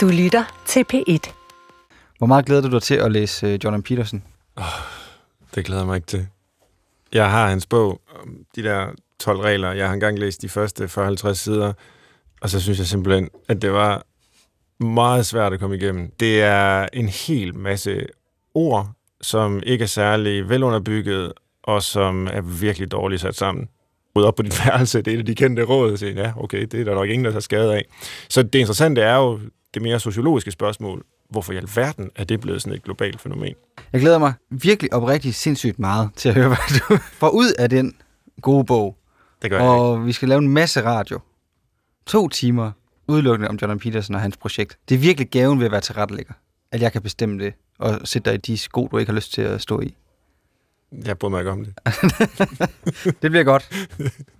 Du lytter til P1. Hvor meget glæder du dig til at læse øh, Jordan Peterson? Det glæder jeg mig ikke til. Jeg har hans bog, om de der 12 regler. Jeg har engang læst de første 40-50 sider, og så synes jeg simpelthen, at det var meget svært at komme igennem. Det er en hel masse ord, som ikke er særlig velunderbygget, og som er virkelig dårligt sat sammen. Ryd op på dit værelse, det er et af de kendte råd, så ja, okay, det er der nok ingen, der tager skade af. Så det interessante er jo det mere sociologiske spørgsmål. Hvorfor i alverden er det blevet sådan et globalt fænomen? Jeg glæder mig virkelig oprigtigt sindssygt meget til at høre, hvad du får ud af den gode bog. Det gør jeg. Og vi skal lave en masse radio. To timer udelukkende om Jordan Peterson og hans projekt. Det er virkelig gaven ved at være tilrettelægger. At jeg kan bestemme det og sætte dig i de sko, du ikke har lyst til at stå i. Jeg bryder mig ikke om det. Det bliver godt.